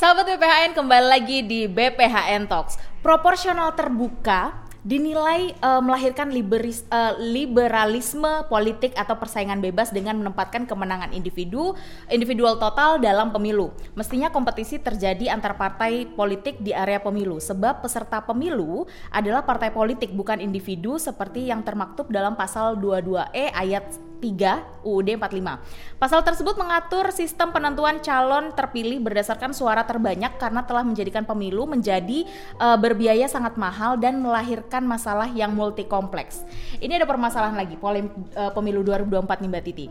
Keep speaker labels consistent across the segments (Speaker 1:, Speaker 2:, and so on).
Speaker 1: Sahabat BPHN kembali lagi di BPHN Talks. Proporsional terbuka dinilai uh, melahirkan liberis, uh, liberalisme politik atau persaingan bebas dengan menempatkan kemenangan individu individual total dalam pemilu. Mestinya kompetisi terjadi antar partai politik di area pemilu sebab peserta pemilu adalah partai politik bukan individu seperti yang termaktub dalam pasal 22E ayat 3 UUD 45. Pasal tersebut mengatur sistem penentuan calon terpilih berdasarkan suara terbanyak karena telah menjadikan pemilu menjadi uh, berbiaya sangat mahal dan melahirkan masalah yang multi kompleks. Ini ada permasalahan lagi polem, uh, pemilu 2024 nih Mbak Titi.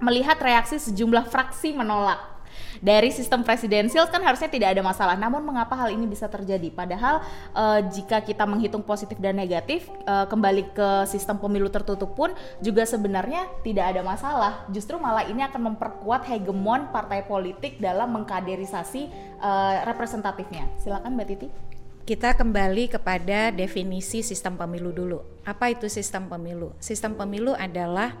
Speaker 1: Melihat reaksi sejumlah fraksi menolak dari sistem presidensial kan harusnya tidak ada masalah. Namun mengapa hal ini bisa terjadi? Padahal uh, jika kita menghitung positif dan negatif uh, kembali ke sistem pemilu tertutup pun juga sebenarnya tidak ada masalah. Justru malah ini akan memperkuat hegemon partai politik dalam mengkaderisasi uh, representatifnya. Silakan Mbak Titi.
Speaker 2: Kita kembali kepada definisi sistem pemilu dulu. Apa itu sistem pemilu? Sistem pemilu adalah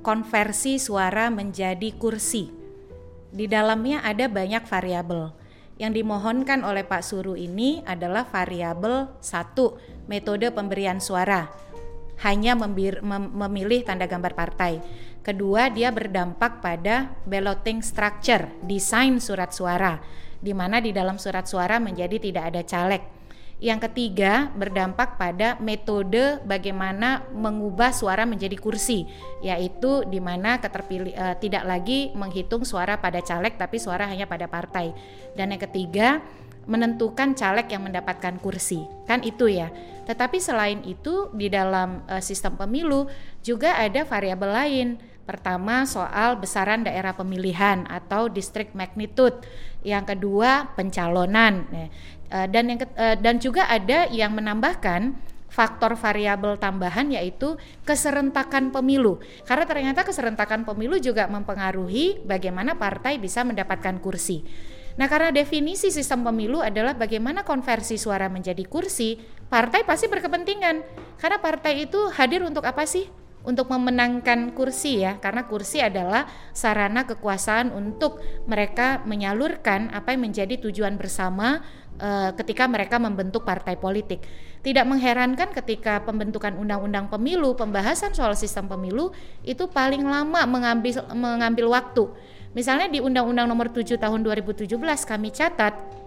Speaker 2: konversi suara menjadi kursi di dalamnya ada banyak variabel. Yang dimohonkan oleh Pak Suru ini adalah variabel satu, metode pemberian suara. Hanya membir, mem, memilih tanda gambar partai. Kedua, dia berdampak pada balloting structure, desain surat suara, di mana di dalam surat suara menjadi tidak ada caleg yang ketiga, berdampak pada metode bagaimana mengubah suara menjadi kursi, yaitu di mana keterpilih uh, tidak lagi menghitung suara pada caleg tapi suara hanya pada partai. Dan yang ketiga, menentukan caleg yang mendapatkan kursi. Kan itu ya. Tetapi selain itu di dalam uh, sistem pemilu juga ada variabel lain. Pertama soal besaran daerah pemilihan atau district magnitude. Yang kedua pencalonan. Uh, dan yang uh, dan juga ada yang menambahkan faktor variabel tambahan yaitu keserentakan pemilu. Karena ternyata keserentakan pemilu juga mempengaruhi bagaimana partai bisa mendapatkan kursi. Nah, karena definisi sistem pemilu adalah bagaimana konversi suara menjadi kursi, partai pasti berkepentingan. Karena partai itu hadir untuk apa sih? Untuk memenangkan kursi ya, karena kursi adalah sarana kekuasaan untuk mereka menyalurkan apa yang menjadi tujuan bersama uh, ketika mereka membentuk partai politik. Tidak mengherankan ketika pembentukan undang-undang pemilu, pembahasan soal sistem pemilu itu paling lama mengambil mengambil waktu. Misalnya di Undang-Undang Nomor 7 Tahun 2017 kami catat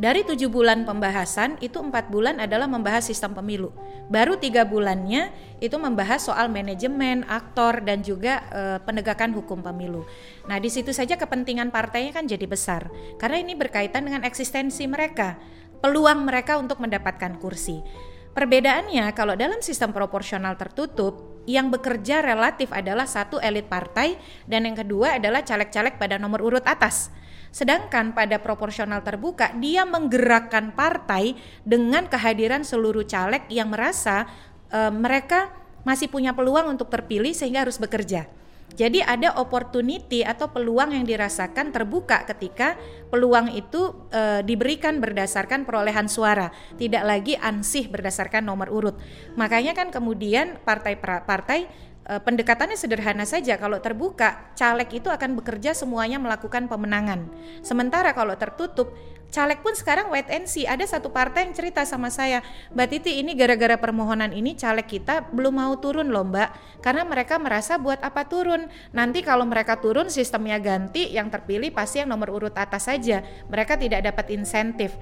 Speaker 2: dari tujuh bulan pembahasan itu empat bulan adalah membahas sistem pemilu. Baru tiga bulannya itu membahas soal manajemen, aktor dan juga e, penegakan hukum pemilu. Nah di situ saja kepentingan partainya kan jadi besar karena ini berkaitan dengan eksistensi mereka, peluang mereka untuk mendapatkan kursi. Perbedaannya kalau dalam sistem proporsional tertutup yang bekerja relatif adalah satu elit partai dan yang kedua adalah caleg-caleg pada nomor urut atas. Sedangkan pada proporsional terbuka dia menggerakkan partai dengan kehadiran seluruh caleg yang merasa e, mereka masih punya peluang untuk terpilih sehingga harus bekerja. Jadi ada opportunity atau peluang yang dirasakan terbuka ketika peluang itu e, diberikan berdasarkan perolehan suara, tidak lagi ansih berdasarkan nomor urut. Makanya kan kemudian partai-partai e, pendekatannya sederhana saja. Kalau terbuka, caleg itu akan bekerja semuanya melakukan pemenangan. Sementara kalau tertutup, caleg pun sekarang wait and see. Ada satu partai yang cerita sama saya, Mbak Titi ini gara-gara permohonan ini caleg kita belum mau turun loh Mbak, karena mereka merasa buat apa turun? Nanti kalau mereka turun sistemnya ganti, yang terpilih pasti yang nomor urut atas saja. Mereka tidak dapat insentif.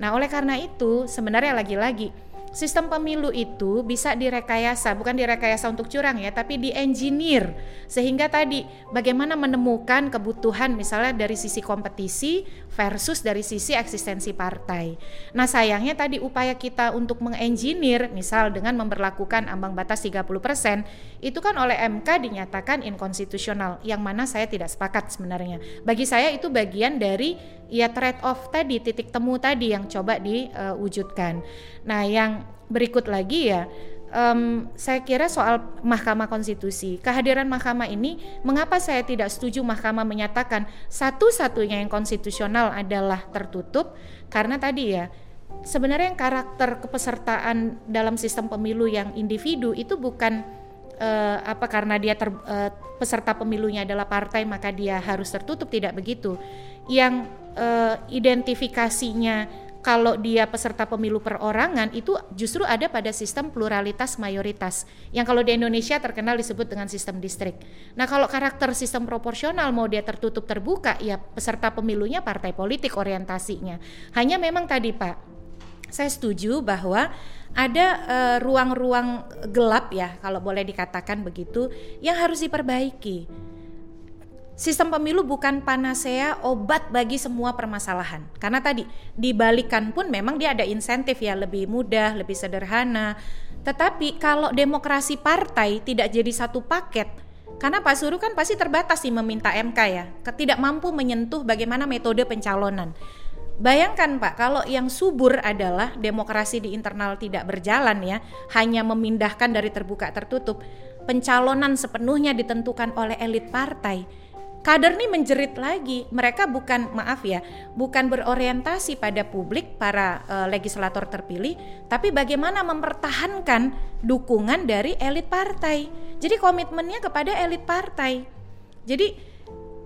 Speaker 2: Nah oleh karena itu sebenarnya lagi-lagi sistem pemilu itu bisa direkayasa, bukan direkayasa untuk curang ya, tapi di engineer sehingga tadi bagaimana menemukan kebutuhan misalnya dari sisi kompetisi versus dari sisi eksistensi partai. Nah, sayangnya tadi upaya kita untuk mengengineer misal dengan memperlakukan ambang batas 30% itu kan oleh MK dinyatakan inkonstitusional yang mana saya tidak sepakat sebenarnya. Bagi saya itu bagian dari ya trade off tadi, titik temu tadi yang coba diwujudkan. Nah, yang berikut lagi ya um, saya kira soal Mahkamah Konstitusi. Kehadiran Mahkamah ini, mengapa saya tidak setuju Mahkamah menyatakan satu-satunya yang konstitusional adalah tertutup? Karena tadi ya, sebenarnya yang karakter kepesertaan dalam sistem pemilu yang individu itu bukan uh, apa karena dia ter, uh, peserta pemilunya adalah partai maka dia harus tertutup tidak begitu. Yang uh, identifikasinya kalau dia peserta pemilu perorangan itu justru ada pada sistem pluralitas mayoritas yang kalau di Indonesia terkenal disebut dengan sistem distrik. Nah kalau karakter sistem proporsional mau dia tertutup terbuka ya peserta pemilunya partai politik orientasinya. Hanya memang tadi Pak, saya setuju bahwa ada eh, ruang-ruang uh, gelap ya kalau boleh dikatakan begitu yang harus diperbaiki Sistem pemilu bukan panasea obat bagi semua permasalahan. Karena tadi dibalikan pun memang dia ada insentif ya lebih mudah, lebih sederhana. Tetapi kalau demokrasi partai tidak jadi satu paket, karena Pak Suru kan pasti terbatas sih meminta MK ya, tidak mampu menyentuh bagaimana metode pencalonan. Bayangkan Pak, kalau yang subur adalah demokrasi di internal tidak berjalan ya, hanya memindahkan dari terbuka tertutup. Pencalonan sepenuhnya ditentukan oleh elit partai kader nih menjerit lagi. Mereka bukan maaf ya, bukan berorientasi pada publik para uh, legislator terpilih, tapi bagaimana mempertahankan dukungan dari elit partai. Jadi komitmennya kepada elit partai. Jadi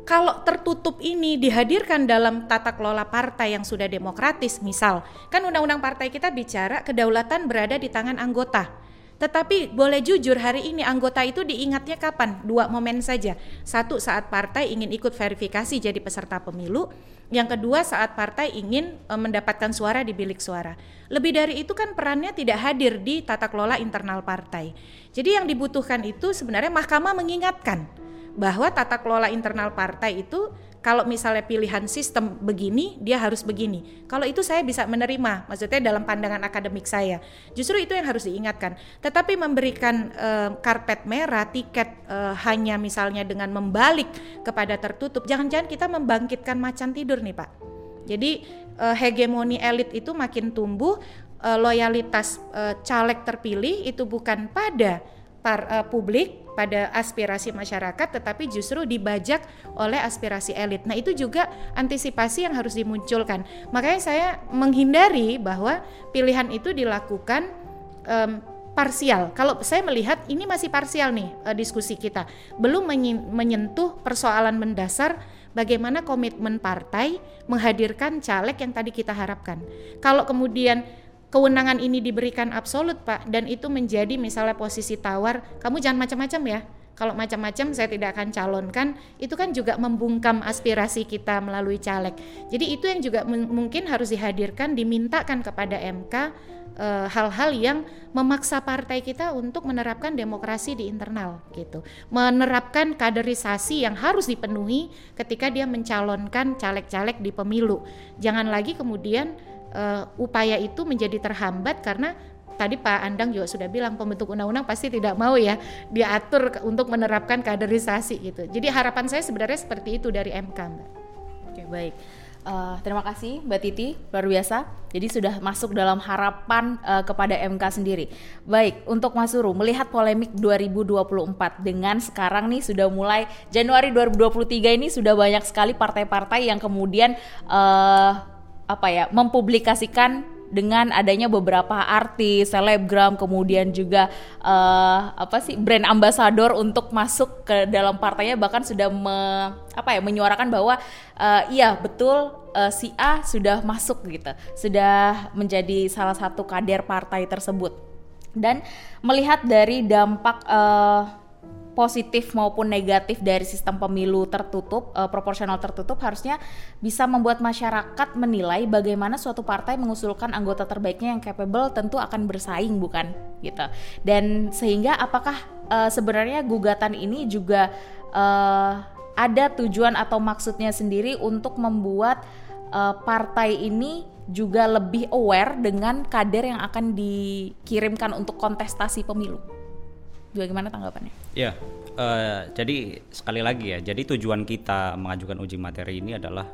Speaker 2: kalau tertutup ini dihadirkan dalam tata kelola partai yang sudah demokratis, misal, kan undang-undang partai kita bicara kedaulatan berada di tangan anggota tetapi boleh jujur hari ini anggota itu diingatnya kapan? Dua momen saja. Satu saat partai ingin ikut verifikasi jadi peserta pemilu, yang kedua saat partai ingin e, mendapatkan suara di bilik suara. Lebih dari itu kan perannya tidak hadir di tata kelola internal partai. Jadi yang dibutuhkan itu sebenarnya mahkamah mengingatkan bahwa tata kelola internal partai itu kalau misalnya pilihan sistem begini, dia harus begini. Kalau itu saya bisa menerima, maksudnya dalam pandangan akademik saya. Justru itu yang harus diingatkan. Tetapi memberikan uh, karpet merah, tiket uh, hanya misalnya dengan membalik kepada tertutup, jangan-jangan kita membangkitkan macan tidur nih Pak. Jadi uh, hegemoni elit itu makin tumbuh, uh, loyalitas uh, caleg terpilih itu bukan pada par, uh, publik pada aspirasi masyarakat tetapi justru dibajak oleh aspirasi elit. Nah, itu juga antisipasi yang harus dimunculkan. Makanya saya menghindari bahwa pilihan itu dilakukan um, parsial. Kalau saya melihat ini masih parsial nih uh, diskusi kita. Belum menyentuh persoalan mendasar bagaimana komitmen partai menghadirkan caleg yang tadi kita harapkan. Kalau kemudian kewenangan ini diberikan absolut Pak dan itu menjadi misalnya posisi tawar kamu jangan macam-macam ya. Kalau macam-macam saya tidak akan calonkan. Itu kan juga membungkam aspirasi kita melalui caleg. Jadi itu yang juga mungkin harus dihadirkan dimintakan kepada MK eh, hal-hal e, yang memaksa partai kita untuk menerapkan demokrasi di internal gitu. Menerapkan kaderisasi yang harus dipenuhi ketika dia mencalonkan caleg-caleg di pemilu. Jangan lagi kemudian uh, upaya itu menjadi terhambat karena tadi Pak Andang juga sudah bilang pembentuk undang-undang pasti tidak mau ya diatur untuk menerapkan kaderisasi gitu. Jadi harapan saya sebenarnya seperti itu dari MK, Mbak.
Speaker 1: Oke, baik. Uh, terima kasih Mbak Titi, luar biasa. Jadi sudah masuk dalam harapan uh, kepada MK sendiri. Baik, untuk Mas Suru, melihat polemik 2024 dengan sekarang nih sudah mulai Januari 2023 ini sudah banyak sekali partai-partai yang kemudian uh, apa ya mempublikasikan dengan adanya beberapa artis, selebgram, kemudian juga uh, apa sih brand ambassador untuk masuk ke dalam partainya bahkan sudah me, apa ya menyuarakan bahwa uh, iya betul uh, si A sudah masuk gitu, sudah menjadi salah satu kader partai tersebut. Dan melihat dari dampak uh, positif maupun negatif dari sistem pemilu tertutup, uh, proporsional tertutup harusnya bisa membuat masyarakat menilai bagaimana suatu partai mengusulkan anggota terbaiknya yang capable tentu akan bersaing bukan gitu. Dan sehingga apakah uh, sebenarnya gugatan ini juga uh, ada tujuan atau maksudnya sendiri untuk membuat uh, partai ini juga lebih aware dengan kader yang akan dikirimkan untuk kontestasi pemilu. Bagaimana tanggapannya?
Speaker 3: Ya, uh, jadi sekali lagi ya, jadi tujuan kita mengajukan uji materi ini adalah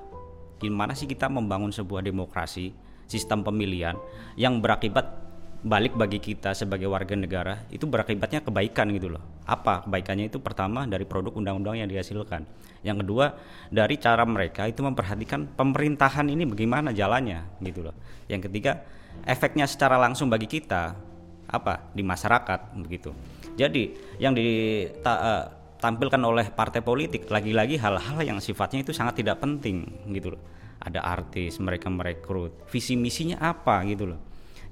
Speaker 3: gimana sih kita membangun sebuah demokrasi, sistem pemilihan yang berakibat balik bagi kita sebagai warga negara itu berakibatnya kebaikan gitu loh. Apa kebaikannya itu pertama dari produk undang-undang yang dihasilkan. Yang kedua dari cara mereka itu memperhatikan pemerintahan ini bagaimana jalannya gitu loh. Yang ketiga efeknya secara langsung bagi kita apa di masyarakat begitu. Jadi yang ditampilkan eh, oleh partai politik lagi-lagi hal-hal yang sifatnya itu sangat tidak penting gitu loh. ada artis, mereka merekrut. Visi misinya apa gitu loh.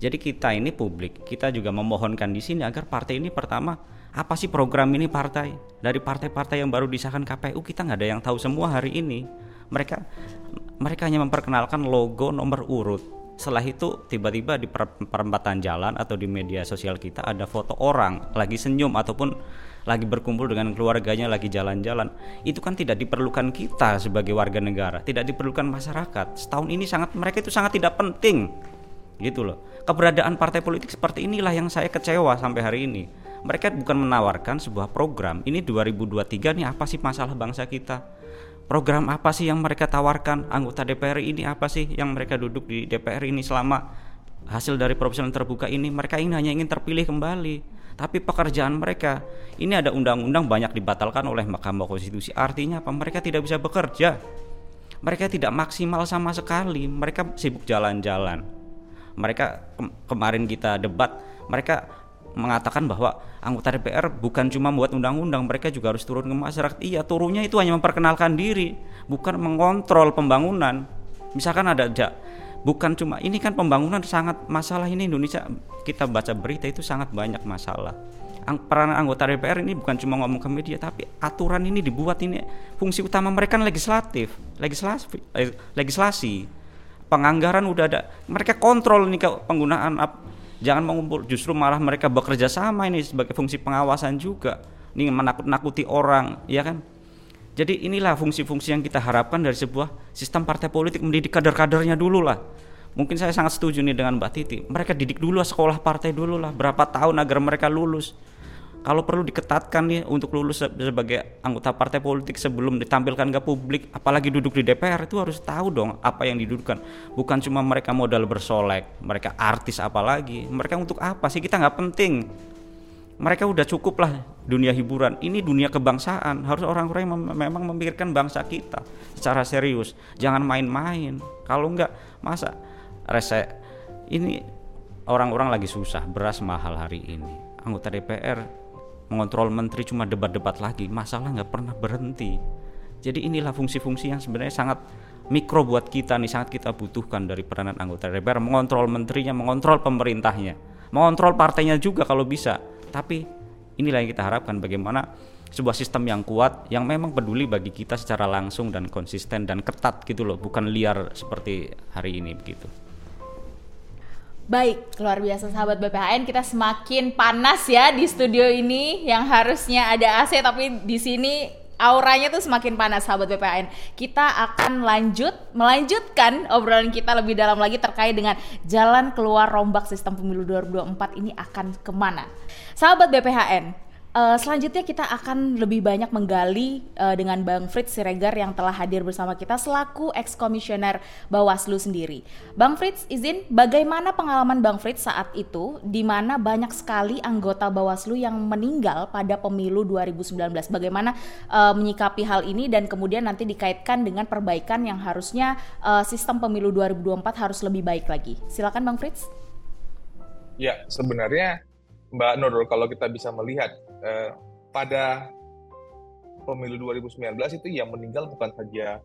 Speaker 3: Jadi kita ini publik, kita juga memohonkan di sini agar partai ini pertama apa sih program ini partai dari partai-partai yang baru disahkan KPU kita nggak ada yang tahu semua hari ini. Mereka mereka hanya memperkenalkan logo nomor urut. Setelah itu tiba-tiba di perempatan jalan atau di media sosial kita ada foto orang lagi senyum ataupun lagi berkumpul dengan keluarganya lagi jalan-jalan. Itu kan tidak diperlukan kita sebagai warga negara, tidak diperlukan masyarakat. Setahun ini sangat mereka itu sangat tidak penting gitu loh keberadaan partai politik seperti inilah yang saya kecewa sampai hari ini mereka bukan menawarkan sebuah program ini 2023 nih apa sih masalah bangsa kita program apa sih yang mereka tawarkan? Anggota DPR ini apa sih yang mereka duduk di DPR ini selama hasil dari profesional terbuka ini? Mereka ini hanya ingin terpilih kembali. Tapi pekerjaan mereka ini ada undang-undang banyak dibatalkan oleh Mahkamah Konstitusi. Artinya apa? Mereka tidak bisa bekerja. Mereka tidak maksimal sama sekali. Mereka sibuk jalan-jalan. Mereka ke kemarin kita debat mereka mengatakan bahwa anggota DPR bukan cuma buat undang-undang, mereka juga harus turun ke masyarakat. Iya, turunnya itu hanya memperkenalkan diri, bukan mengontrol pembangunan. Misalkan ada bukan cuma ini kan pembangunan sangat masalah ini Indonesia kita baca berita itu sangat banyak masalah. Peran anggota DPR ini bukan cuma ngomong ke media tapi aturan ini dibuat ini fungsi utama mereka kan legislatif, legislasi, eh, legislasi penganggaran udah ada mereka kontrol nih penggunaan jangan mengumpul justru malah mereka bekerja sama ini sebagai fungsi pengawasan juga. Ini menakut-nakuti orang ya kan? Jadi inilah fungsi-fungsi yang kita harapkan dari sebuah sistem partai politik mendidik kader-kadernya dulu lah. Mungkin saya sangat setuju nih dengan Mbak Titi. Mereka didik dulu sekolah partai dulu lah. Berapa tahun agar mereka lulus kalau perlu diketatkan nih untuk lulus sebagai anggota partai politik sebelum ditampilkan ke publik apalagi duduk di DPR itu harus tahu dong apa yang didudukkan. Bukan cuma mereka modal bersolek mereka artis apalagi mereka untuk apa sih? Kita nggak penting. Mereka udah cukup lah dunia hiburan. Ini dunia kebangsaan. Harus orang-orang yang mem memang memikirkan bangsa kita secara serius. Jangan main-main. Kalau nggak masa rese ini orang-orang lagi susah beras mahal hari ini. Anggota DPR mengontrol menteri cuma debat-debat lagi masalah nggak pernah berhenti. Jadi inilah fungsi-fungsi yang sebenarnya sangat mikro buat kita nih sangat kita butuhkan dari peranan anggota DPR. Mengontrol menterinya mengontrol pemerintahnya mengontrol partainya juga kalau bisa. Tapi inilah yang kita harapkan bagaimana sebuah sistem yang kuat yang memang peduli bagi kita secara langsung dan konsisten dan ketat gitu loh bukan liar seperti hari ini begitu
Speaker 1: Baik, luar biasa sahabat BPHN, kita semakin panas ya di studio ini yang harusnya ada AC tapi di sini auranya tuh semakin panas sahabat BPHN. Kita akan lanjut melanjutkan obrolan kita lebih dalam lagi terkait dengan jalan keluar rombak sistem pemilu 2024 ini akan ke mana. Sahabat BPHN, Uh, selanjutnya kita akan lebih banyak menggali uh, dengan Bang Fritz Siregar yang telah hadir bersama kita selaku ex-komisioner Bawaslu sendiri. Bang Fritz, izin bagaimana pengalaman Bang Fritz saat itu di mana banyak sekali anggota Bawaslu yang meninggal pada pemilu 2019. Bagaimana uh, menyikapi hal ini dan kemudian nanti dikaitkan dengan perbaikan yang harusnya uh, sistem pemilu 2024 harus lebih baik lagi. Silakan Bang Fritz.
Speaker 4: Ya, sebenarnya Mbak Nurul kalau kita bisa melihat eh, pada pemilu 2019 itu yang meninggal bukan saja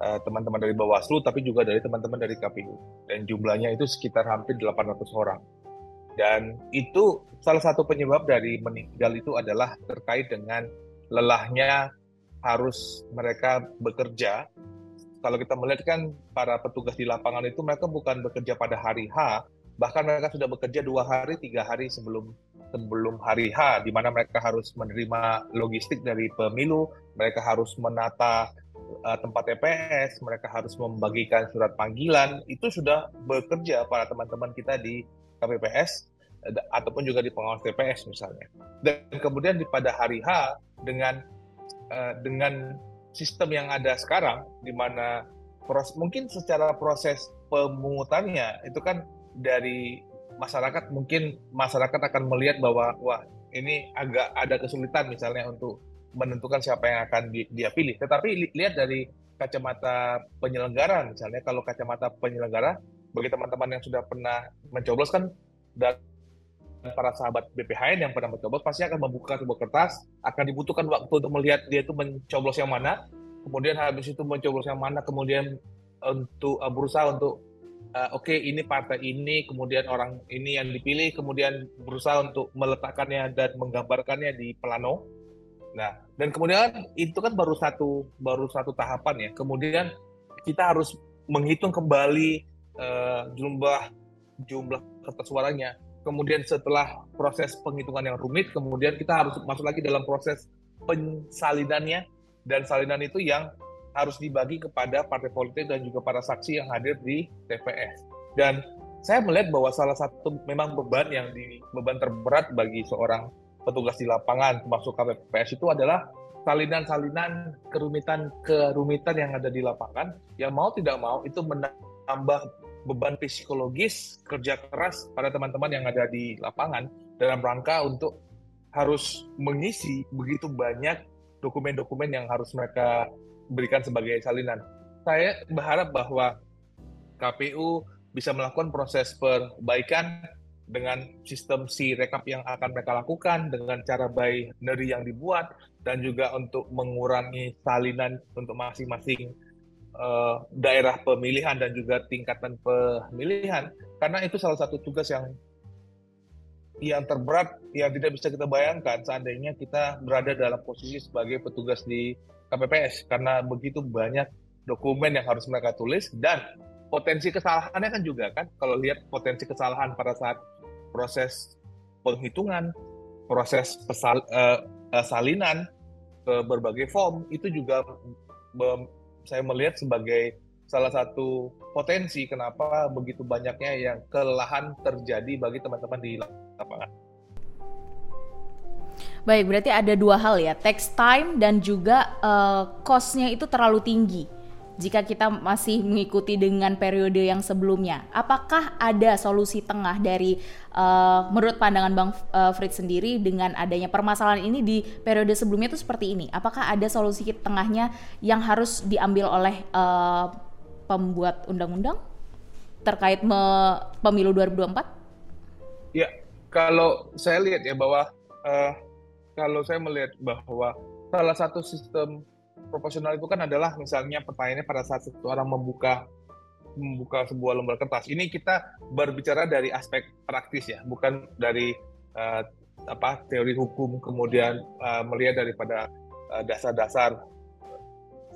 Speaker 4: eh, teman-teman dari Bawaslu tapi juga dari teman-teman dari KPU dan jumlahnya itu sekitar hampir 800 orang. Dan itu salah satu penyebab dari meninggal itu adalah terkait dengan lelahnya harus mereka bekerja. Kalau kita melihat kan para petugas di lapangan itu mereka bukan bekerja pada hari H, bahkan mereka sudah bekerja dua hari tiga hari sebelum sebelum hari H di mana mereka harus menerima logistik dari pemilu mereka harus menata uh, tempat TPS mereka harus membagikan surat panggilan itu sudah bekerja para teman-teman kita di KPPS uh, ataupun juga di pengawas TPS misalnya. Dan kemudian di pada hari H dengan uh, dengan sistem yang ada sekarang di mana proses mungkin secara proses pemungutannya itu kan dari masyarakat mungkin masyarakat akan melihat bahwa wah ini agak ada kesulitan misalnya untuk menentukan siapa yang akan di, dia pilih. Tetapi li, lihat dari kacamata penyelenggara misalnya kalau kacamata penyelenggara bagi teman-teman yang sudah pernah mencoblos kan dan para sahabat BPHN yang pernah mencoblos pasti akan membuka sebuah kertas akan dibutuhkan waktu untuk melihat dia itu mencoblos yang mana kemudian habis itu mencoblos yang mana kemudian untuk uh, berusaha untuk uh, oke okay, ini partai ini kemudian orang ini yang dipilih kemudian berusaha untuk meletakkannya dan menggambarkannya di plano. Nah, dan kemudian itu kan baru satu baru satu tahapan ya. Kemudian kita harus menghitung kembali uh, jumlah jumlah kertas suaranya. Kemudian setelah proses penghitungan yang rumit, kemudian kita harus masuk lagi dalam proses pensalinannya dan salinan itu yang harus dibagi kepada partai politik dan juga para saksi yang hadir di TPS. Dan saya melihat bahwa salah satu memang beban yang di beban terberat bagi seorang petugas di lapangan termasuk KPPS itu adalah salinan-salinan kerumitan-kerumitan yang ada di lapangan yang mau tidak mau itu menambah beban psikologis kerja keras pada teman-teman yang ada di lapangan dalam rangka untuk harus mengisi begitu banyak dokumen-dokumen yang harus mereka berikan sebagai salinan. Saya berharap bahwa KPU bisa melakukan proses perbaikan dengan sistem si rekap yang akan mereka lakukan, dengan cara binary yang dibuat, dan juga untuk mengurangi salinan untuk masing-masing uh, daerah pemilihan dan juga tingkatan pemilihan, karena itu salah satu tugas yang yang terberat yang tidak bisa kita bayangkan seandainya kita berada dalam posisi sebagai petugas di KPPS karena begitu banyak dokumen yang harus mereka tulis dan potensi kesalahannya kan juga kan kalau lihat potensi kesalahan pada saat proses penghitungan, proses pesal, uh, salinan ke berbagai form itu juga saya melihat sebagai salah satu potensi kenapa begitu banyaknya yang kelelahan terjadi bagi teman-teman di lapangan.
Speaker 1: Baik, berarti ada dua hal ya, text time dan juga uh, cost-nya itu terlalu tinggi jika kita masih mengikuti dengan periode yang sebelumnya. Apakah ada solusi tengah dari uh, menurut pandangan Bang uh, Fritz sendiri dengan adanya permasalahan ini di periode sebelumnya itu seperti ini? Apakah ada solusi tengahnya yang harus diambil oleh uh, pembuat undang-undang terkait me pemilu 2024?
Speaker 4: Ya, kalau saya lihat ya bahwa uh, kalau saya melihat bahwa salah satu sistem proporsional itu kan adalah misalnya pertanyaannya pada saat seseorang membuka membuka sebuah lembar kertas. Ini kita berbicara dari aspek praktis ya, bukan dari uh, apa teori hukum kemudian uh, melihat daripada dasar dasar-dasar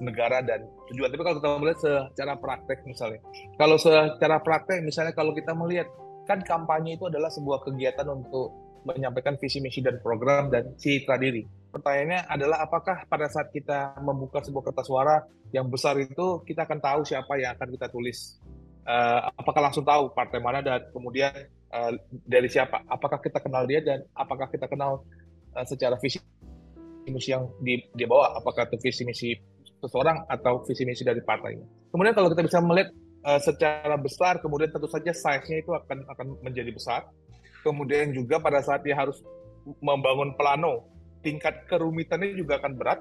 Speaker 4: negara dan tujuan. Tapi kalau kita melihat secara praktek misalnya, kalau secara praktek misalnya kalau kita melihat kan kampanye itu adalah sebuah kegiatan untuk menyampaikan visi misi dan program dan citra diri. Pertanyaannya adalah apakah pada saat kita membuka sebuah kertas suara yang besar itu kita akan tahu siapa yang akan kita tulis. Uh, apakah langsung tahu partai mana dan kemudian uh, dari siapa? Apakah kita kenal dia dan apakah kita kenal uh, secara visi misi yang di, dia bawa? Apakah itu visi misi seseorang atau visi misi dari partainya? Kemudian kalau kita bisa melihat uh, secara besar, kemudian tentu saja size-nya itu akan akan menjadi besar kemudian juga pada saat dia harus membangun plano, tingkat kerumitannya juga akan berat,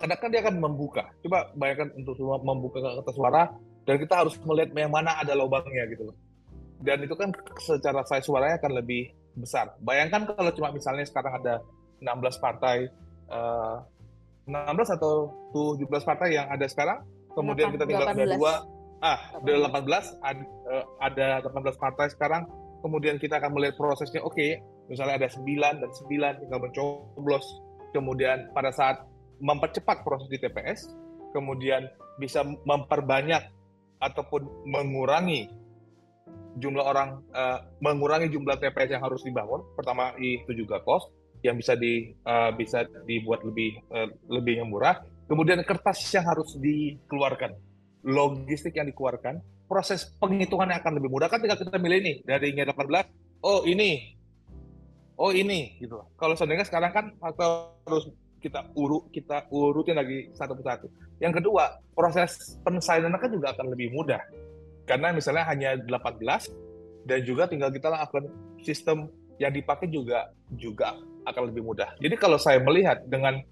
Speaker 4: karena kan dia akan membuka. Coba bayangkan untuk semua membuka kertas suara, dan kita harus melihat yang mana ada lubangnya gitu loh. Dan itu kan secara size suaranya akan lebih besar. Bayangkan kalau cuma misalnya sekarang ada 16 partai, uh, eh, 16 atau 17 partai yang ada sekarang, kemudian 8, kita tinggal 18. ada dua, ah, ada 18, ada, ada 18 partai sekarang, kemudian kita akan melihat prosesnya oke okay, misalnya ada 9 dan 9 tinggal mencoblos. Kemudian pada saat mempercepat proses di TPS kemudian bisa memperbanyak ataupun mengurangi jumlah orang uh, mengurangi jumlah TPS yang harus dibangun. Pertama itu juga cost yang bisa di uh, bisa dibuat lebih uh, lebih yang murah. Kemudian kertas yang harus dikeluarkan logistik yang dikeluarkan proses penghitungannya akan lebih mudah. Kan tinggal kita milih ini dari 18 oh ini oh ini gitu. Kalau seandainya sekarang kan harus kita urut kita urutin lagi satu persatu. Yang kedua proses pensalinan kan juga akan lebih mudah. Karena misalnya hanya 18 dan juga tinggal kita lakukan sistem yang dipakai juga juga akan lebih mudah. Jadi kalau saya melihat dengan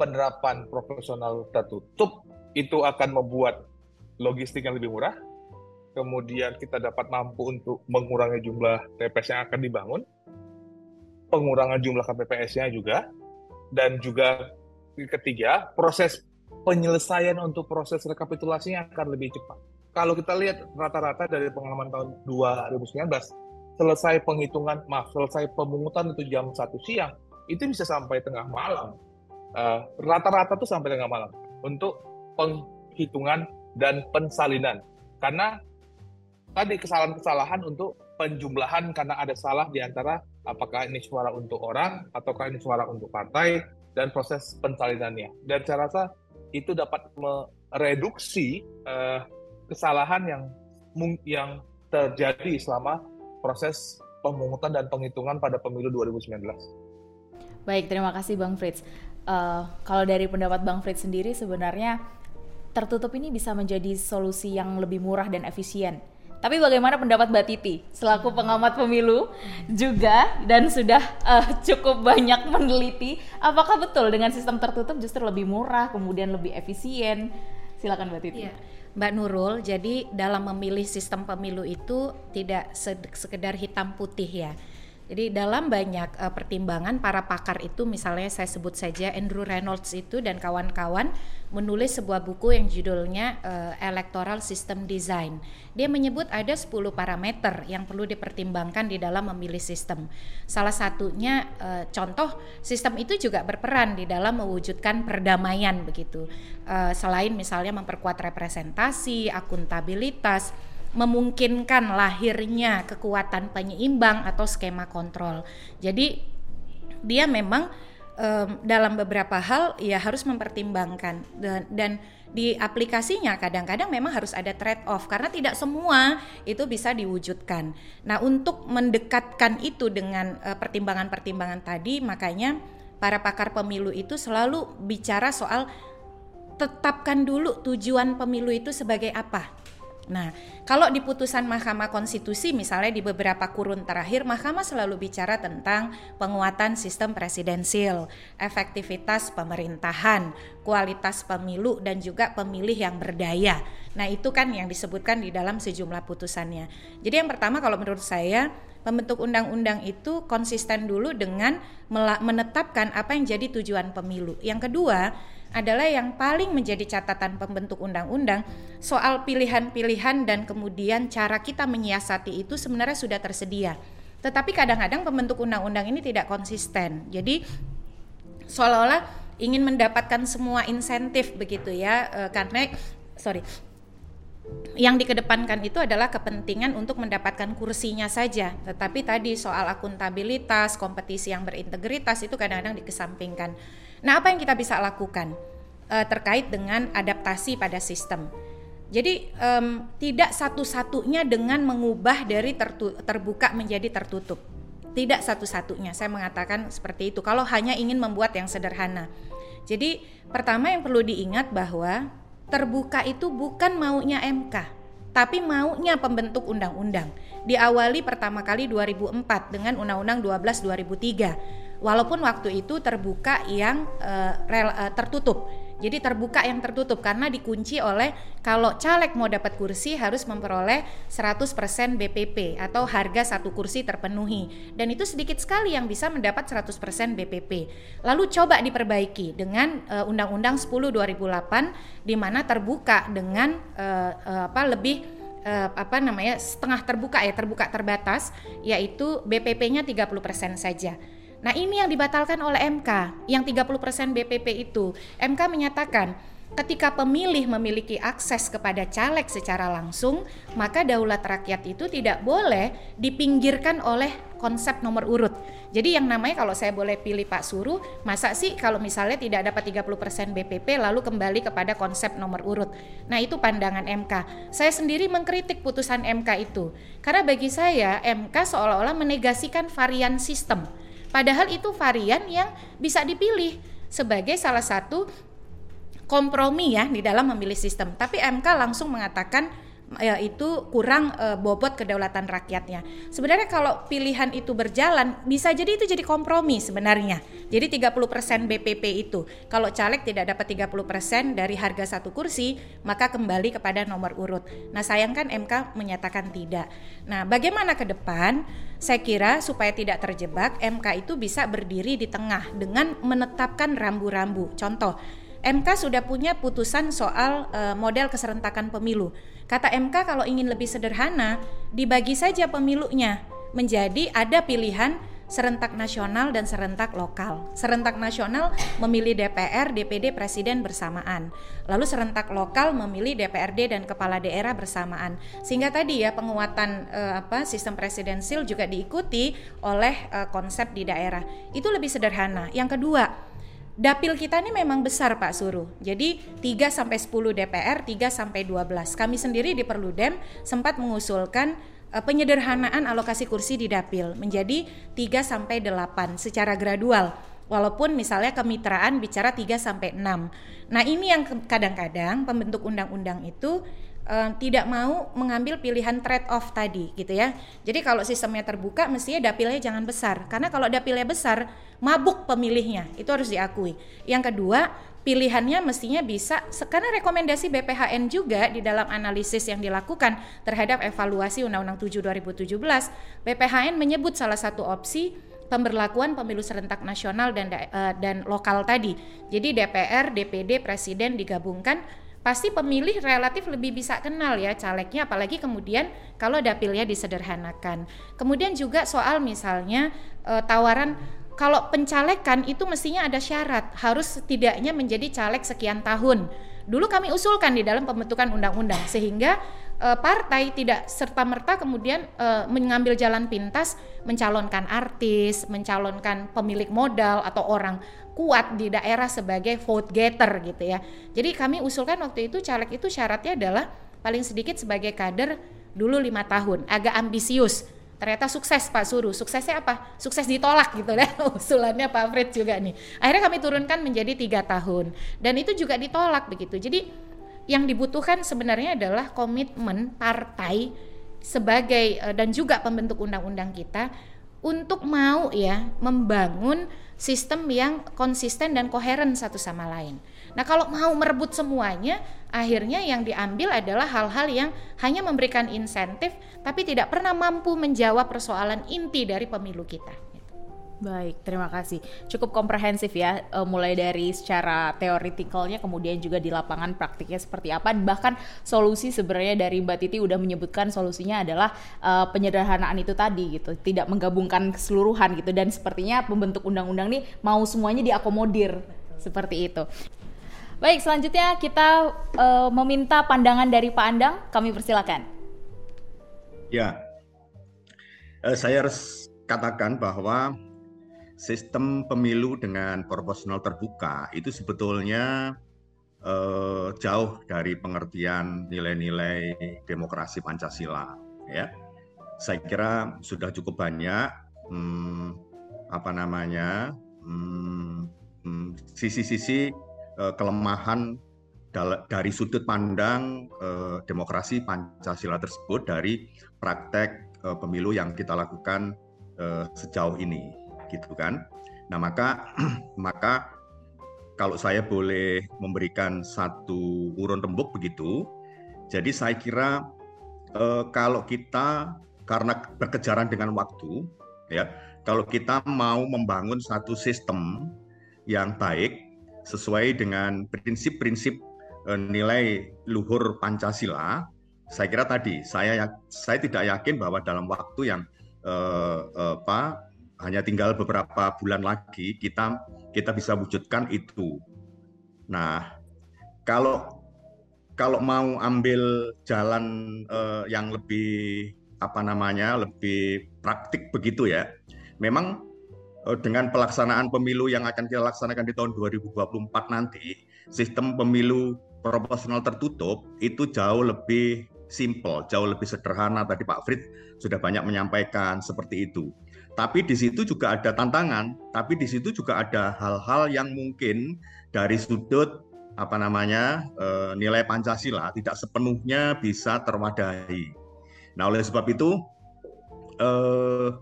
Speaker 4: penerapan profesional tertutup itu akan membuat logistik yang lebih murah kemudian kita dapat mampu untuk mengurangi jumlah TPS yang akan dibangun, pengurangan jumlah KPPS-nya juga, dan juga ketiga, proses penyelesaian untuk proses rekapitulasinya akan lebih cepat. Kalau kita lihat rata-rata dari pengalaman tahun 2019, selesai penghitungan, maaf, selesai pemungutan itu jam 1 siang, itu bisa sampai tengah malam. Eh, rata-rata uh, tuh sampai tengah malam untuk penghitungan dan pensalinan. Karena tadi kesalahan-kesalahan untuk penjumlahan karena ada salah di antara apakah ini suara untuk orang ataukah ini suara untuk partai dan proses pensalinannya. Dan saya rasa itu dapat mereduksi uh, kesalahan yang yang terjadi selama proses pemungutan dan penghitungan pada pemilu 2019.
Speaker 1: Baik, terima kasih Bang Fritz. Uh, kalau dari pendapat Bang Fritz sendiri sebenarnya tertutup ini bisa menjadi solusi yang lebih murah dan efisien. Tapi bagaimana pendapat Mbak Titi selaku pengamat pemilu juga dan sudah uh, cukup banyak meneliti, apakah betul dengan sistem tertutup justru lebih murah, kemudian lebih efisien? Silakan Mbak Titi.
Speaker 2: Iya. Mbak Nurul, jadi dalam memilih sistem pemilu itu tidak sekedar hitam putih ya jadi dalam banyak uh, pertimbangan para pakar itu misalnya saya sebut saja Andrew Reynolds itu dan kawan-kawan menulis sebuah buku yang judulnya uh, Electoral System Design. Dia menyebut ada 10 parameter yang perlu dipertimbangkan di dalam memilih sistem. Salah satunya uh, contoh sistem itu juga berperan di dalam mewujudkan perdamaian begitu. Uh, selain misalnya memperkuat representasi, akuntabilitas, memungkinkan lahirnya kekuatan penyeimbang atau skema kontrol. Jadi dia memang um, dalam beberapa hal ya harus mempertimbangkan dan, dan di aplikasinya kadang-kadang memang harus ada trade off karena tidak semua itu bisa diwujudkan. Nah, untuk mendekatkan itu dengan uh, pertimbangan-pertimbangan tadi makanya para pakar pemilu itu selalu bicara soal tetapkan dulu tujuan pemilu itu sebagai apa Nah, kalau di putusan Mahkamah Konstitusi misalnya di beberapa kurun terakhir Mahkamah selalu bicara tentang penguatan sistem presidensil, efektivitas pemerintahan, kualitas pemilu dan juga pemilih yang berdaya. Nah, itu kan yang disebutkan di dalam sejumlah putusannya. Jadi yang pertama kalau menurut saya pembentuk undang-undang itu konsisten dulu dengan menetapkan apa yang jadi tujuan pemilu. Yang kedua, adalah yang paling menjadi catatan pembentuk undang-undang soal pilihan-pilihan dan kemudian cara kita menyiasati itu sebenarnya sudah tersedia. Tetapi kadang-kadang pembentuk undang-undang ini tidak konsisten. Jadi seolah-olah ingin mendapatkan semua insentif begitu ya e, karena sorry yang dikedepankan itu adalah kepentingan untuk mendapatkan kursinya saja. Tetapi tadi soal akuntabilitas, kompetisi yang berintegritas itu kadang-kadang dikesampingkan. Nah, apa yang kita bisa lakukan uh, terkait dengan adaptasi pada sistem? Jadi um, tidak satu-satunya dengan mengubah dari terbuka menjadi tertutup. Tidak satu-satunya. Saya mengatakan seperti itu. Kalau hanya ingin membuat yang sederhana. Jadi pertama yang perlu diingat bahwa terbuka itu bukan maunya MK, tapi maunya pembentuk undang-undang. Diawali pertama kali 2004 dengan Undang-Undang 12 2003 walaupun waktu itu terbuka yang uh, rel, uh, tertutup. Jadi terbuka yang tertutup karena dikunci oleh kalau caleg mau dapat kursi harus memperoleh 100% BPP atau harga satu kursi terpenuhi dan itu sedikit sekali yang bisa mendapat 100% BPP. Lalu coba diperbaiki dengan uh, Undang-Undang 10 2008 di mana terbuka dengan uh, uh, apa lebih uh, apa namanya setengah terbuka ya terbuka terbatas yaitu BPP-nya 30% saja. Nah ini yang dibatalkan oleh MK, yang 30% BPP itu. MK menyatakan ketika pemilih memiliki akses kepada caleg secara langsung, maka daulat rakyat itu tidak boleh dipinggirkan oleh konsep nomor urut. Jadi yang namanya kalau saya boleh pilih Pak Suru, masa sih kalau misalnya tidak dapat 30% BPP lalu kembali kepada konsep nomor urut. Nah, itu pandangan MK. Saya sendiri mengkritik putusan MK itu. Karena bagi saya MK seolah-olah menegasikan varian sistem Padahal itu varian yang bisa dipilih sebagai salah satu kompromi ya di dalam memilih sistem. Tapi MK langsung mengatakan ya, itu kurang e, bobot kedaulatan rakyatnya. Sebenarnya kalau pilihan itu berjalan bisa jadi itu jadi kompromi sebenarnya. Jadi 30% BPP itu. Kalau caleg tidak dapat 30% dari harga satu kursi, maka kembali kepada nomor urut. Nah, sayangkan MK menyatakan tidak. Nah, bagaimana ke depan? Saya kira supaya tidak terjebak, MK itu bisa berdiri di tengah dengan menetapkan rambu-rambu. Contoh, MK sudah punya putusan soal uh, model keserentakan pemilu. Kata MK kalau ingin lebih sederhana, dibagi saja pemilunya menjadi ada pilihan serentak nasional dan serentak lokal. Serentak nasional memilih DPR, DPD, presiden bersamaan. Lalu serentak lokal memilih DPRD dan kepala daerah bersamaan. Sehingga tadi ya penguatan eh, apa sistem presidensil juga diikuti oleh eh, konsep di daerah. Itu lebih sederhana. Yang kedua, dapil kita ini memang besar Pak Suruh. Jadi 3 sampai 10 DPR, 3 sampai 12. Kami sendiri di Perludem sempat mengusulkan uh, penyederhanaan alokasi kursi di dapil menjadi 3 sampai 8 secara gradual. Walaupun misalnya kemitraan bicara 3 sampai 6. Nah, ini yang kadang-kadang pembentuk undang-undang itu uh, tidak mau mengambil pilihan trade off tadi gitu ya. Jadi kalau sistemnya terbuka mestinya dapilnya jangan besar karena kalau dapilnya besar mabuk pemilihnya. Itu harus diakui. Yang kedua, pilihannya mestinya bisa karena rekomendasi BPHN juga di dalam analisis yang dilakukan terhadap evaluasi Undang-Undang 7 2017 BPHN menyebut salah satu opsi pemberlakuan pemilu serentak nasional dan uh, dan lokal tadi. Jadi DPR, DPD, presiden digabungkan pasti pemilih relatif lebih bisa kenal ya calegnya apalagi kemudian kalau dapilnya disederhanakan. Kemudian juga soal misalnya uh, tawaran kalau pencalekan itu mestinya ada syarat harus setidaknya menjadi caleg sekian tahun. Dulu kami usulkan di dalam pembentukan undang-undang sehingga e, partai tidak serta merta kemudian e, mengambil jalan pintas mencalonkan artis, mencalonkan pemilik modal atau orang kuat di daerah sebagai vote getter gitu ya. Jadi kami usulkan waktu itu caleg itu syaratnya adalah paling sedikit sebagai kader dulu lima tahun, agak ambisius ternyata sukses Pak Suruh. Suksesnya apa? Sukses ditolak gitu ya usulannya Pak Fred juga nih. Akhirnya kami turunkan menjadi tiga tahun dan itu juga ditolak begitu. Jadi yang dibutuhkan sebenarnya adalah komitmen partai sebagai eh, dan juga pembentuk undang-undang kita untuk mau ya membangun sistem yang konsisten dan koheren satu sama lain. Nah, kalau mau merebut semuanya, akhirnya yang diambil adalah hal-hal yang hanya memberikan insentif tapi tidak pernah mampu menjawab persoalan inti dari pemilu kita.
Speaker 1: Baik, terima kasih. Cukup komprehensif ya, uh, mulai dari secara teoretikalnya, kemudian juga di lapangan praktiknya seperti apa. Bahkan solusi sebenarnya dari Mbak Titi udah menyebutkan solusinya adalah uh, penyederhanaan itu tadi gitu, tidak menggabungkan keseluruhan gitu. Dan sepertinya pembentuk undang-undang nih mau semuanya diakomodir seperti itu. Baik, selanjutnya kita uh, meminta pandangan dari Pak Andang. Kami persilakan.
Speaker 5: Ya, saya harus katakan bahwa sistem pemilu dengan proporsional terbuka itu sebetulnya uh, jauh dari pengertian nilai-nilai demokrasi Pancasila. Ya, saya kira sudah cukup banyak hmm, apa namanya hmm, hmm, sisi-sisi hmm, uh, kelemahan dari sudut pandang uh, demokrasi Pancasila tersebut dari praktek uh, pemilu yang kita lakukan uh, sejauh ini gitu kan. Nah, maka maka kalau saya boleh memberikan satu urun rembuk begitu, jadi saya kira uh, kalau kita karena berkejaran dengan waktu ya, kalau kita mau membangun satu sistem yang baik sesuai dengan prinsip-prinsip uh, nilai luhur Pancasila, saya kira tadi saya saya tidak yakin bahwa dalam waktu yang uh, uh, apa hanya tinggal beberapa bulan lagi kita kita bisa wujudkan itu. Nah, kalau kalau mau ambil jalan uh, yang lebih apa namanya lebih praktik begitu ya, memang Eh, dengan pelaksanaan pemilu yang akan kita laksanakan di tahun 2024 nanti, sistem pemilu proporsional tertutup itu jauh lebih simple, jauh lebih sederhana. Tadi Pak Frit sudah banyak menyampaikan seperti itu. Tapi di situ juga ada tantangan, tapi di situ juga ada hal-hal yang mungkin dari sudut apa namanya eh, nilai Pancasila tidak sepenuhnya bisa terwadahi. Nah oleh sebab itu eh,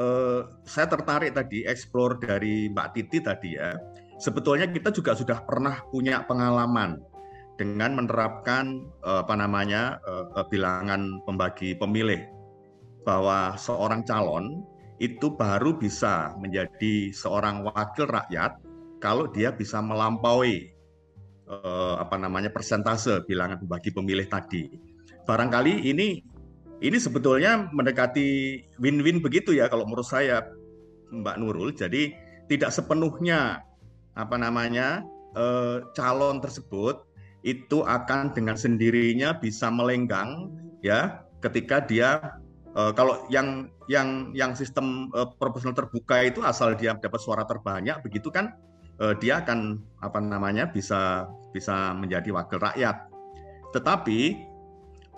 Speaker 5: uh, saya tertarik tadi explore dari Mbak Titi tadi ya. Sebetulnya kita juga sudah pernah punya pengalaman dengan menerapkan uh, apa namanya uh, bilangan pembagi pemilih bahwa seorang calon itu baru bisa menjadi seorang wakil rakyat kalau dia bisa melampaui uh, apa namanya persentase bilangan bagi pemilih tadi. Barangkali ini ini sebetulnya mendekati win-win begitu ya kalau menurut saya Mbak Nurul. Jadi tidak sepenuhnya apa namanya uh, calon tersebut itu akan dengan sendirinya bisa melenggang ya ketika dia uh, kalau yang yang yang sistem uh, proporsional terbuka itu asal dia dapat suara terbanyak begitu kan uh, dia akan apa namanya bisa bisa menjadi wakil rakyat. Tetapi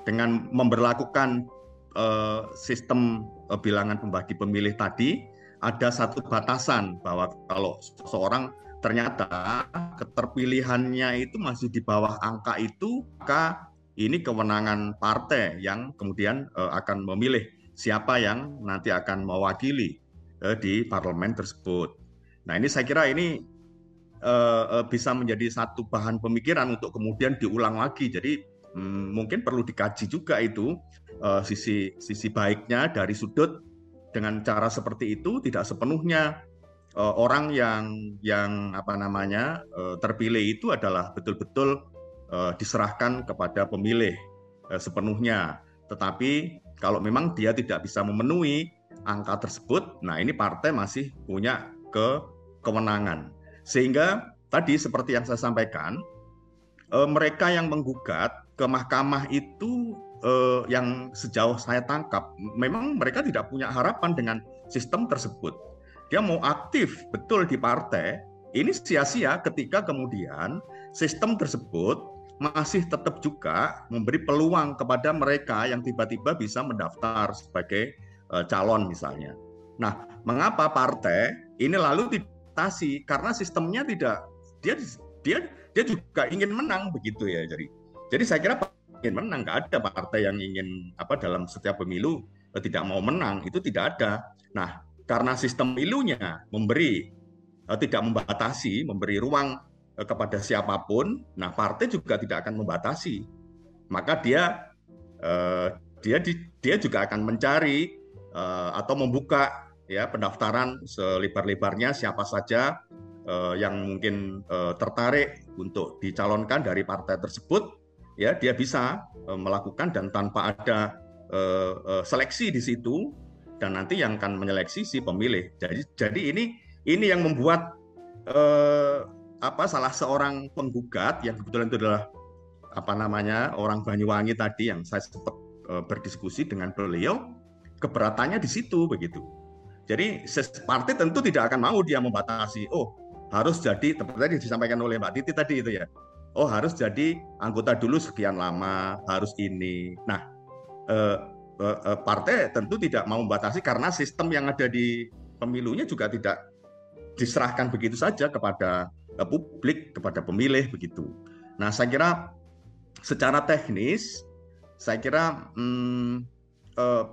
Speaker 5: dengan memperlakukan uh, sistem uh, bilangan pembagi pemilih tadi ada satu batasan bahwa kalau seseorang ternyata keterpilihannya itu masih di bawah angka itu, maka ini kewenangan partai yang kemudian akan memilih siapa yang nanti akan mewakili uh, di parlemen tersebut. Nah ini saya kira ini uh, uh, bisa menjadi satu bahan pemikiran untuk kemudian diulang lagi. Jadi um, mungkin perlu dikaji juga itu uh, sisi sisi baiknya dari sudut dengan cara seperti itu tidak sepenuhnya uh, orang yang yang apa namanya uh, terpilih itu adalah betul-betul uh, diserahkan kepada pemilih uh, sepenuhnya. Tetapi kalau memang dia tidak bisa memenuhi angka tersebut, nah ini partai masih punya ke kewenangan. Sehingga tadi seperti yang saya sampaikan, uh, mereka yang menggugat ke mahkamah itu uh, yang sejauh saya tangkap, memang mereka tidak punya harapan dengan sistem tersebut dia mau aktif betul di partai, ini sia-sia ketika kemudian sistem tersebut masih tetap juga memberi peluang kepada mereka yang tiba-tiba bisa mendaftar sebagai uh, calon misalnya. Nah, mengapa partai ini lalu dibatasi karena sistemnya tidak dia dia dia juga ingin menang begitu ya. Jadi jadi saya kira ingin menang nggak ada partai yang ingin apa dalam setiap pemilu eh, tidak mau menang itu tidak ada. Nah, karena sistem pemilunya memberi uh, tidak membatasi, memberi ruang kepada siapa pun, nah partai juga tidak akan membatasi. Maka dia uh, dia dia juga akan mencari uh, atau membuka ya pendaftaran selebar-lebarnya siapa saja uh, yang mungkin uh, tertarik untuk dicalonkan dari partai tersebut ya dia bisa uh, melakukan dan tanpa ada uh, uh, seleksi di situ dan nanti yang akan menyeleksi si pemilih. Jadi jadi ini ini yang membuat eh, apa salah seorang penggugat yang kebetulan itu adalah apa namanya orang Banyuwangi tadi yang saya sempat eh, berdiskusi dengan beliau keberatannya di situ begitu. Jadi partai tentu tidak akan mau dia membatasi. Oh harus jadi tadi disampaikan oleh Mbak Titi tadi itu ya. Oh harus jadi anggota dulu sekian lama, harus ini. Nah, Eh, eh, partai tentu tidak mau membatasi karena sistem yang ada di pemilunya juga tidak diserahkan begitu saja kepada publik, kepada pemilih begitu. Nah, saya kira secara teknis, saya kira hmm, eh,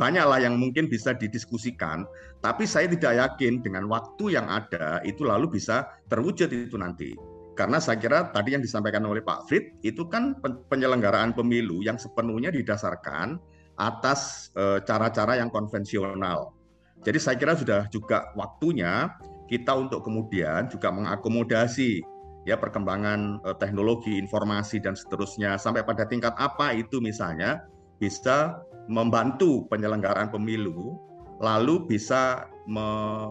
Speaker 5: banyaklah yang mungkin bisa didiskusikan, tapi saya tidak yakin dengan waktu yang ada itu lalu bisa terwujud itu nanti. Karena saya kira tadi yang disampaikan oleh Pak Frit itu kan penyelenggaraan pemilu yang sepenuhnya didasarkan atas eh, cara-cara yang konvensional. Jadi saya kira sudah juga waktunya kita untuk kemudian juga mengakomodasi ya perkembangan uh, teknologi informasi dan seterusnya sampai pada tingkat apa itu misalnya bisa membantu penyelenggaraan pemilu lalu bisa me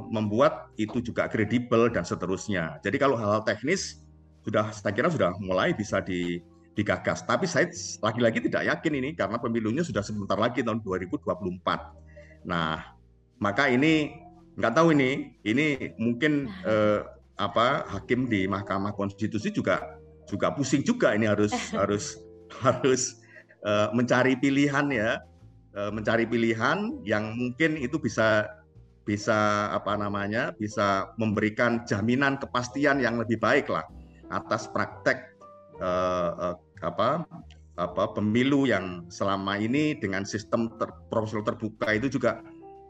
Speaker 5: membuat itu juga kredibel dan seterusnya. Jadi kalau hal-hal teknis sudah saya kira sudah mulai bisa di digagas. Tapi saya lagi-lagi tidak yakin ini karena pemilunya sudah sebentar lagi tahun 2024. Nah, maka ini nggak tahu ini, ini mungkin eh, apa hakim di Mahkamah Konstitusi juga juga pusing juga ini harus harus harus eh, mencari pilihan ya, eh, mencari pilihan yang mungkin itu bisa bisa apa namanya bisa memberikan jaminan kepastian yang lebih baik lah atas praktek uh, uh, apa apa pemilu yang selama ini dengan sistem ter, proporsional terbuka itu juga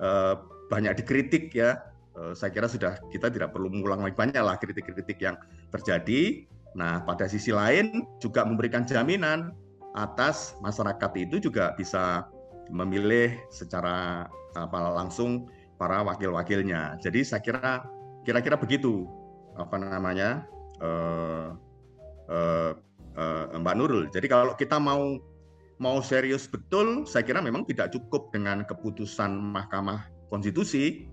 Speaker 5: uh, banyak dikritik ya. Uh, saya kira sudah kita tidak perlu mengulang lagi banyak lah kritik-kritik yang terjadi. Nah, pada sisi lain juga memberikan jaminan atas masyarakat itu juga bisa memilih secara apa langsung para wakil-wakilnya. Jadi saya kira kira-kira begitu apa namanya uh, uh, uh, Mbak Nurul. Jadi kalau kita mau mau serius betul, saya kira memang tidak cukup dengan keputusan Mahkamah Konstitusi,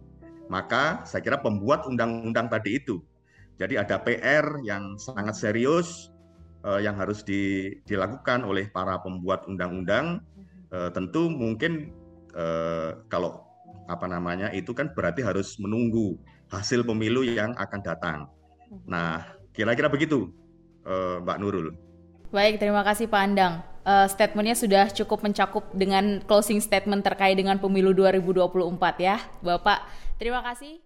Speaker 5: maka saya kira pembuat undang-undang tadi itu. Jadi ada PR yang sangat serius uh, yang harus di, dilakukan oleh para pembuat undang-undang. Uh, tentu mungkin uh, kalau apa namanya itu kan berarti harus menunggu hasil pemilu yang akan datang. Nah, kira-kira begitu, uh, Mbak Nurul.
Speaker 1: Baik, terima kasih Pak Andang. Uh, statementnya sudah cukup mencakup dengan closing statement terkait dengan pemilu 2024 ya, Bapak. Terima kasih.